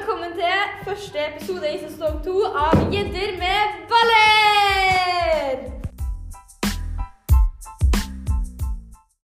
Velkommen til første episode i sesong to av